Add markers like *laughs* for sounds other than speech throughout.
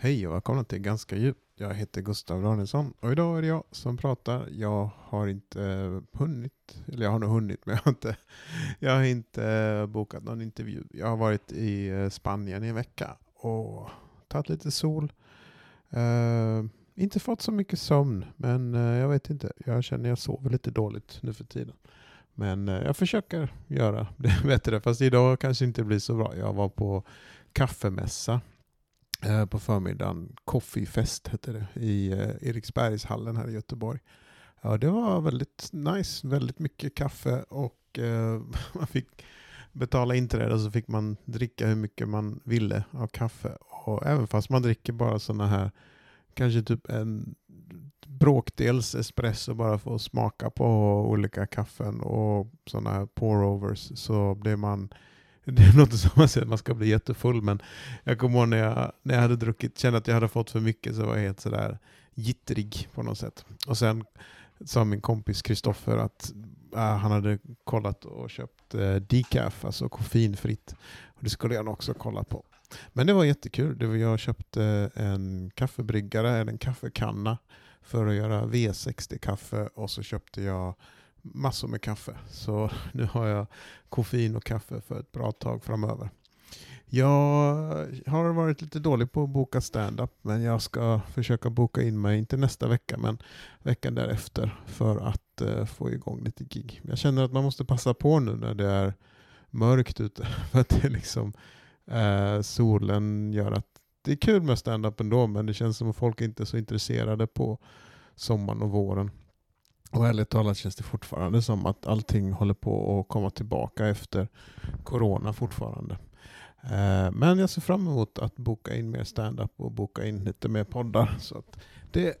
Hej och välkomna till Ganska djupt. Jag heter Gustav Danielsson och idag är det jag som pratar. Jag har inte eh, hunnit, eller jag har nog hunnit, *laughs* men jag har inte, jag har inte eh, bokat någon intervju. Jag har varit i eh, Spanien i en vecka och tagit lite sol. Uh, inte fått så mycket sömn, men uh, jag vet inte. Jag känner jag sover lite dåligt nu för tiden. Men uh, jag försöker göra *laughs* det bättre, fast idag kanske inte blir så bra. Jag var på kaffemässa Eh, på förmiddagen. Coffeefest hette det i eh, Eriksbergshallen här i Göteborg. Ja, det var väldigt nice, väldigt mycket kaffe och eh, *laughs* man fick betala inträde och så fick man dricka hur mycket man ville av kaffe. Och även fast man dricker bara sådana här, kanske typ en bråkdels espresso bara för att smaka på olika kaffen och sådana här pour-overs så blir man det låter som att man säger att man ska bli jättefull, men jag kommer ihåg när jag, när jag hade druckit, kände att jag hade fått för mycket, så var jag helt sådär gittrig på något sätt. Och sen sa min kompis Kristoffer att äh, han hade kollat och köpt äh, decaf, alltså koffeinfritt. Och det skulle jag nog också kolla på. Men det var jättekul. Det var, jag köpte äh, en kaffebryggare, eller en kaffekanna, för att göra V60-kaffe och så köpte jag massor med kaffe. Så *laughs* nu har jag koffein och kaffe för ett bra tag framöver. Jag har varit lite dålig på att boka stand-up men jag ska försöka boka in mig, inte nästa vecka, men veckan därefter för att eh, få igång lite gig. Jag känner att man måste passa på nu när det är mörkt ute. *laughs* För att det liksom, eh, solen gör att det är kul med stand-up ändå, men det känns som att folk inte är så intresserade på sommaren och våren. Och ärligt talat känns det fortfarande som att allting håller på att komma tillbaka efter corona fortfarande. Eh, men jag ser fram emot att boka in mer stand-up och boka in lite mer poddar. Så att det,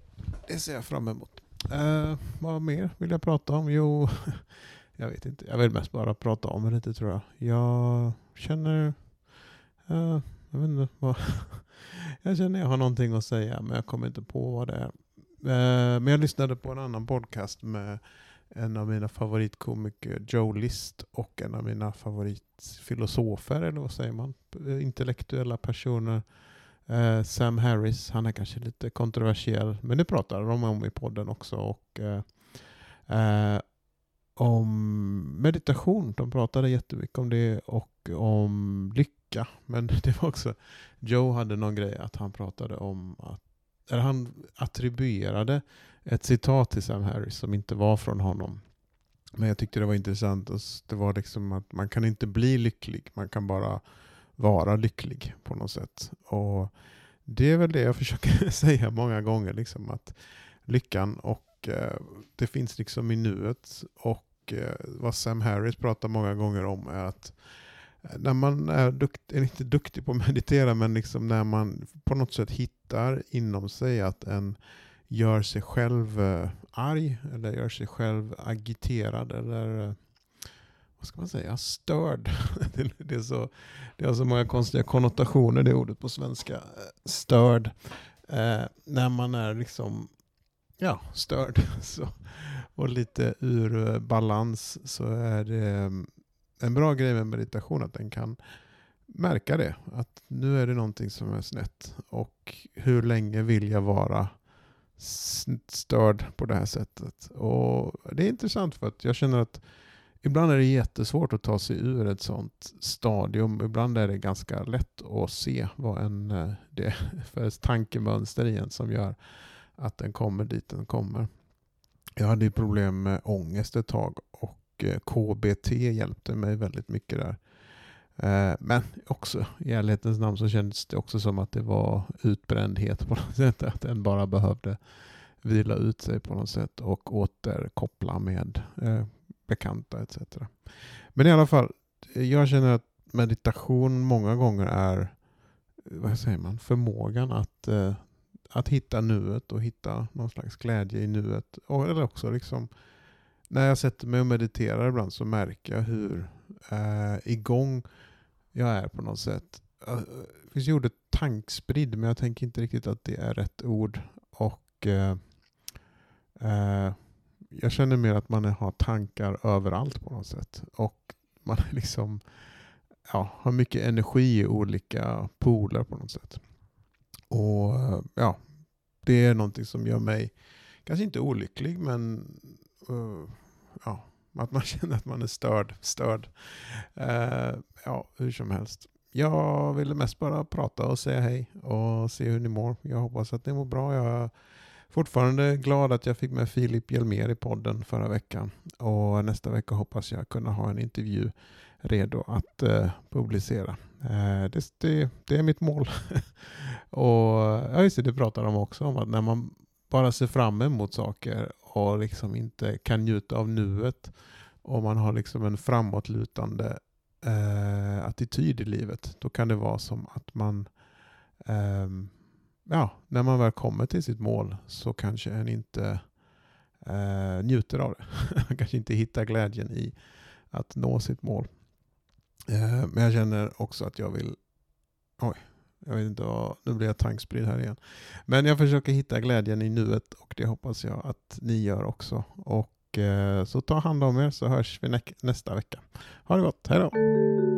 det ser jag fram emot. Eh, vad mer vill jag prata om? Jo, *laughs* jag vet inte. Jag vill mest bara prata om det lite tror jag. Jag känner... Eh, jag vet inte vad... *laughs* jag känner jag har någonting att säga men jag kommer inte på vad det är. Eh, men jag lyssnade på en annan podcast med en av mina favoritkomiker, Joe List, och en av mina favoritfilosofer, eller vad säger man? Eh, intellektuella personer. Eh, Sam Harris, han är kanske lite kontroversiell, men det pratar de om i podden också. Och, eh, om meditation, de pratade jättemycket om det, och om lycka. Men *laughs* det var också, Joe hade någon grej att han pratade om att eller han attribuerade ett citat till Sam Harris som inte var från honom. Men jag tyckte det var intressant. Det var liksom att man kan inte bli lycklig, man kan bara vara lycklig på något sätt. Och Det är väl det jag *laughs* försöker säga många gånger, liksom att lyckan och eh, det finns liksom i nuet. Och eh, vad Sam Harris pratar många gånger om är att när man är, dukt, är inte duktig på att *laughs* meditera, men liksom när man på något sätt hittar inom sig att en gör sig själv eh, arg eller gör sig själv agiterad eller eh, vad ska man säga, störd. *laughs* det, är så, det har så många konstiga konnotationer det ordet på svenska. Eh, störd. Eh, när man är liksom ja, störd *laughs* så, och lite ur balans så är det mm, en bra grej med meditation att den kan märka det. Att nu är det någonting som är snett. Och hur länge vill jag vara störd på det här sättet? Och Det är intressant för att jag känner att ibland är det jättesvårt att ta sig ur ett sånt stadium. Ibland är det ganska lätt att se vad en, eh, det är *laughs* för tankemönster igen som gör att den kommer dit den kommer. Jag hade ju problem med ångest ett tag och eh, KBT hjälpte mig väldigt mycket där. Eh, men också i ärlighetens namn så kändes det också som att det var utbrändhet på något *laughs* sätt. Att den bara behövde vila ut sig på något sätt och återkoppla med eh, bekanta etc. Men i alla fall, jag känner att meditation många gånger är vad säger man, förmågan att, att hitta nuet och hitta någon slags glädje i nuet. Eller också liksom när jag sätter mig och mediterar ibland så märker jag hur eh, igång jag är på något sätt. Det finns ju ordet tankspridd, men jag tänker inte riktigt att det är rätt ord. Och eh, eh, Jag känner mer att man har tankar överallt på något sätt. Och man liksom ja, har mycket energi i olika poler på något sätt. Och eh, ja, det är någonting som gör mig, kanske inte olycklig, men Eh, ja, att man *laughs* känner att man är störd. störd. Uh, ja, hur som helst. Jag ville mest bara prata och säga hej och se hur ni mår. Jag hoppas att ni mår bra. Jag är fortfarande glad att jag fick med Filip Hjelmér i podden förra veckan. Och nästa vecka hoppas jag kunna ha en intervju redo att uh, publicera. Det, det, det, är mitt mål. *laughs* och ja, just det, det pratar de också om att när man bara ser fram emot saker och liksom inte kan njuta av nuet och man har liksom en framåtlutande eh, attityd i livet, då kan det vara som att man eh, ja, när man väl kommer till sitt mål så kanske en inte eh, njuter av det. *laughs* man kanske inte hittar glädjen i att nå sitt mål. Eh, men jag känner också att jag vill... Oj, jag vet inte nu blir jag tankspridd här igen. Men jag försöker hitta glädjen i nuet och det hoppas jag att ni gör också. Och eh, så ta hand om er så hörs vi nästa vecka. Ha det gott, hej då!